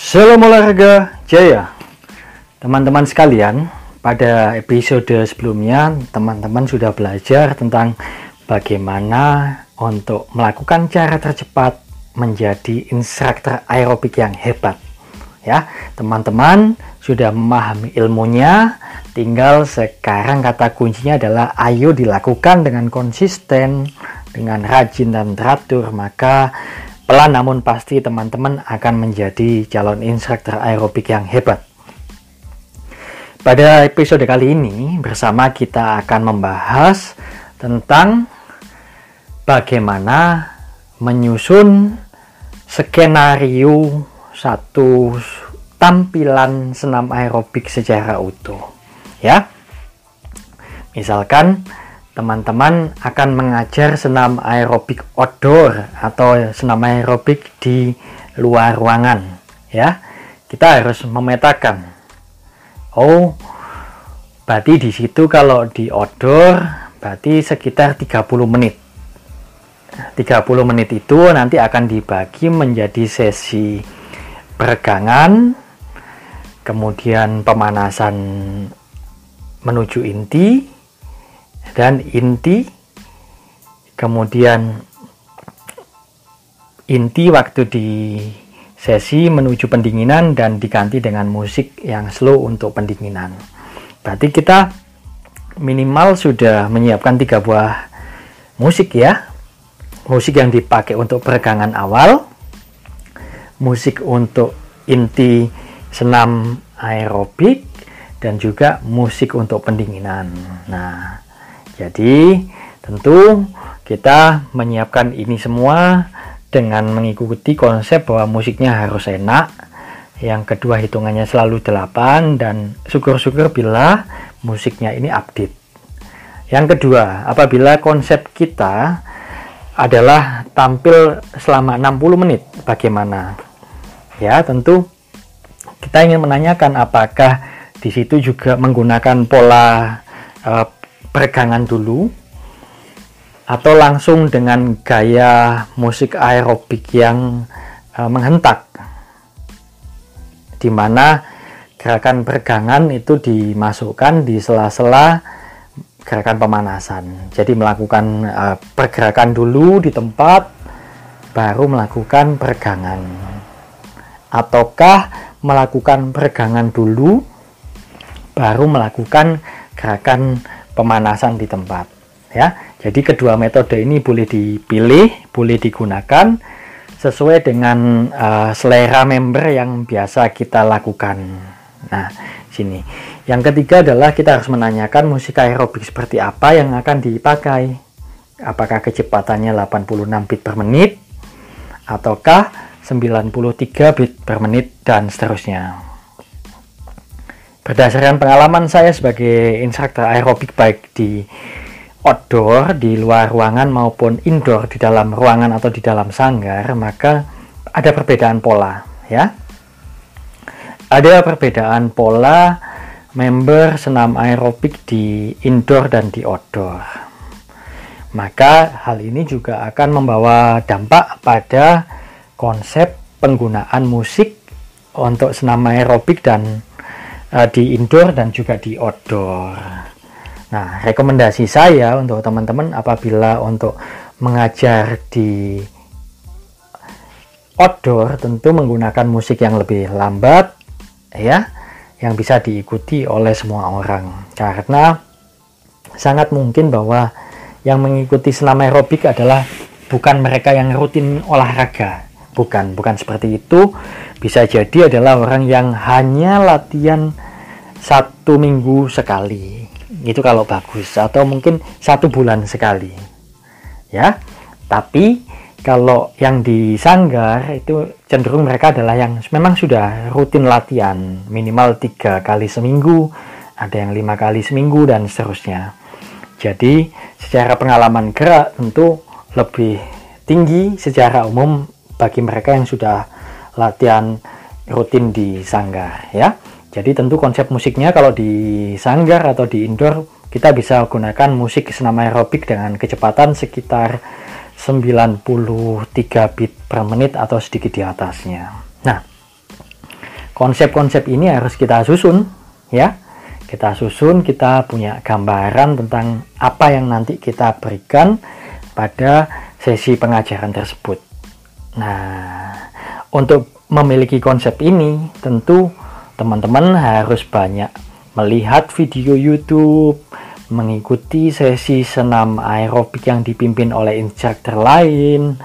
Salam olahraga jaya. Teman-teman sekalian Pada episode sebelumnya Teman-teman sudah belajar tentang Bagaimana untuk melakukan cara tercepat Menjadi instruktur aerobik yang hebat. Ya, teman-teman sudah memahami ilmunya Tinggal sekarang kata kuncinya adalah Ayo dilakukan dengan konsisten Dengan rajin dan teratur Maka Pelan namun pasti teman-teman akan menjadi calon instruktur aerobik yang hebat. Pada episode kali ini bersama kita akan membahas tentang bagaimana menyusun skenario satu tampilan senam aerobik secara utuh. Ya. Misalkan teman-teman akan mengajar senam aerobik outdoor atau senam aerobik di luar ruangan ya. Kita harus memetakan. Oh berarti di situ kalau di outdoor berarti sekitar 30 menit. 30 menit itu nanti akan dibagi menjadi sesi peregangan kemudian pemanasan menuju inti dan inti kemudian inti waktu di sesi menuju pendinginan dan diganti dengan musik yang slow untuk pendinginan. Berarti kita minimal sudah menyiapkan tiga buah musik ya. Musik yang dipakai untuk peregangan awal musik untuk inti senam aerobik dan juga musik untuk pendinginan. Nah jadi, tentu kita menyiapkan ini semua dengan mengikuti konsep bahwa musiknya harus enak. Yang kedua, hitungannya selalu 8 dan syukur-syukur bila musiknya ini update. Yang kedua, apabila konsep kita adalah tampil selama 60 menit, bagaimana? Ya, tentu kita ingin menanyakan apakah di situ juga menggunakan pola uh, peregangan dulu atau langsung dengan gaya musik aerobik yang uh, menghentak di mana gerakan peregangan itu dimasukkan di sela-sela gerakan pemanasan. Jadi melakukan uh, pergerakan dulu di tempat baru melakukan peregangan. Ataukah melakukan peregangan dulu baru melakukan gerakan pemanasan di tempat ya. Jadi kedua metode ini boleh dipilih, boleh digunakan sesuai dengan uh, selera member yang biasa kita lakukan. Nah, sini. Yang ketiga adalah kita harus menanyakan musik aerobik seperti apa yang akan dipakai. Apakah kecepatannya 86 bit per menit ataukah 93 bit per menit dan seterusnya. Berdasarkan pengalaman saya sebagai instruktur aerobik baik di outdoor, di luar ruangan maupun indoor di dalam ruangan atau di dalam sanggar, maka ada perbedaan pola, ya. Ada perbedaan pola member senam aerobik di indoor dan di outdoor. Maka hal ini juga akan membawa dampak pada konsep penggunaan musik untuk senam aerobik dan uh, di indoor dan juga di outdoor. Nah, rekomendasi saya untuk teman-teman apabila untuk mengajar di outdoor tentu menggunakan musik yang lebih lambat ya, yang bisa diikuti oleh semua orang. Karena sangat mungkin bahwa yang mengikuti senam aerobik adalah bukan mereka yang rutin olahraga bukan bukan seperti itu. Bisa jadi adalah orang yang hanya latihan satu minggu sekali. Itu kalau bagus. Atau mungkin satu bulan sekali. Ya tapi kalau yang di sanggar itu cenderung mereka adalah yang memang sudah rutin latihan. Minimal tiga kali seminggu ada yang lima kali seminggu dan seterusnya. Jadi secara pengalaman gerak tentu lebih tinggi secara umum bagi mereka yang sudah latihan rutin di sanggar ya. Jadi tentu konsep musiknya kalau di sanggar atau di indoor kita bisa gunakan musik senam aerobik dengan kecepatan sekitar 93 bit per menit atau sedikit di atasnya. Nah, konsep-konsep ini harus kita susun ya kita susun kita punya gambaran tentang apa yang nanti kita berikan pada sesi pengajaran tersebut nah untuk memiliki konsep ini tentu teman-teman harus banyak melihat video YouTube mengikuti sesi senam aerobik yang dipimpin oleh instruktur lain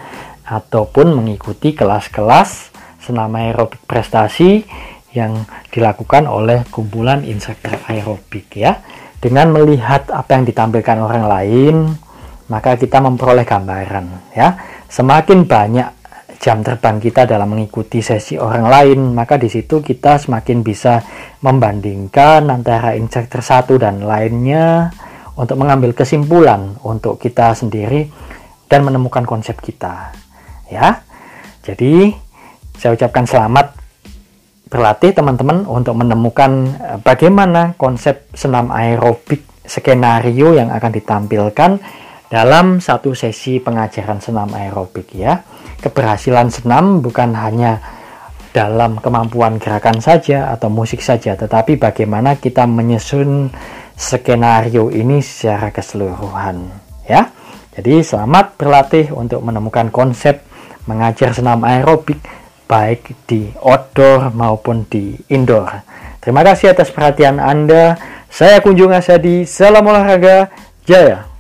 ataupun mengikuti kelas-kelas senam aerobik prestasi yang dilakukan oleh kumpulan instruktur aerobik ya. Dengan melihat apa yang ditampilkan orang lain, maka kita memperoleh gambaran ya. Semakin banyak jam terbang kita dalam mengikuti sesi orang lain, maka di situ kita semakin bisa membandingkan antara instruktur satu dan lainnya untuk mengambil kesimpulan untuk kita sendiri dan menemukan konsep kita. Ya. Jadi saya ucapkan selamat berlatih teman-teman untuk menemukan eh, bagaimana konsep senam aerobik skenario yang akan ditampilkan dalam satu sesi pengajaran senam aerobik ya. Keberhasilan senam bukan hanya dalam kemampuan gerakan saja atau musik saja, tetapi bagaimana kita menyusun skenario ini secara keseluruhan ya. Jadi selamat berlatih untuk menemukan konsep mengajar senam aerobik baik di outdoor maupun di indoor. Terima kasih atas perhatian Anda. Saya Kunjung Asadi. Salam olahraga. Jaya.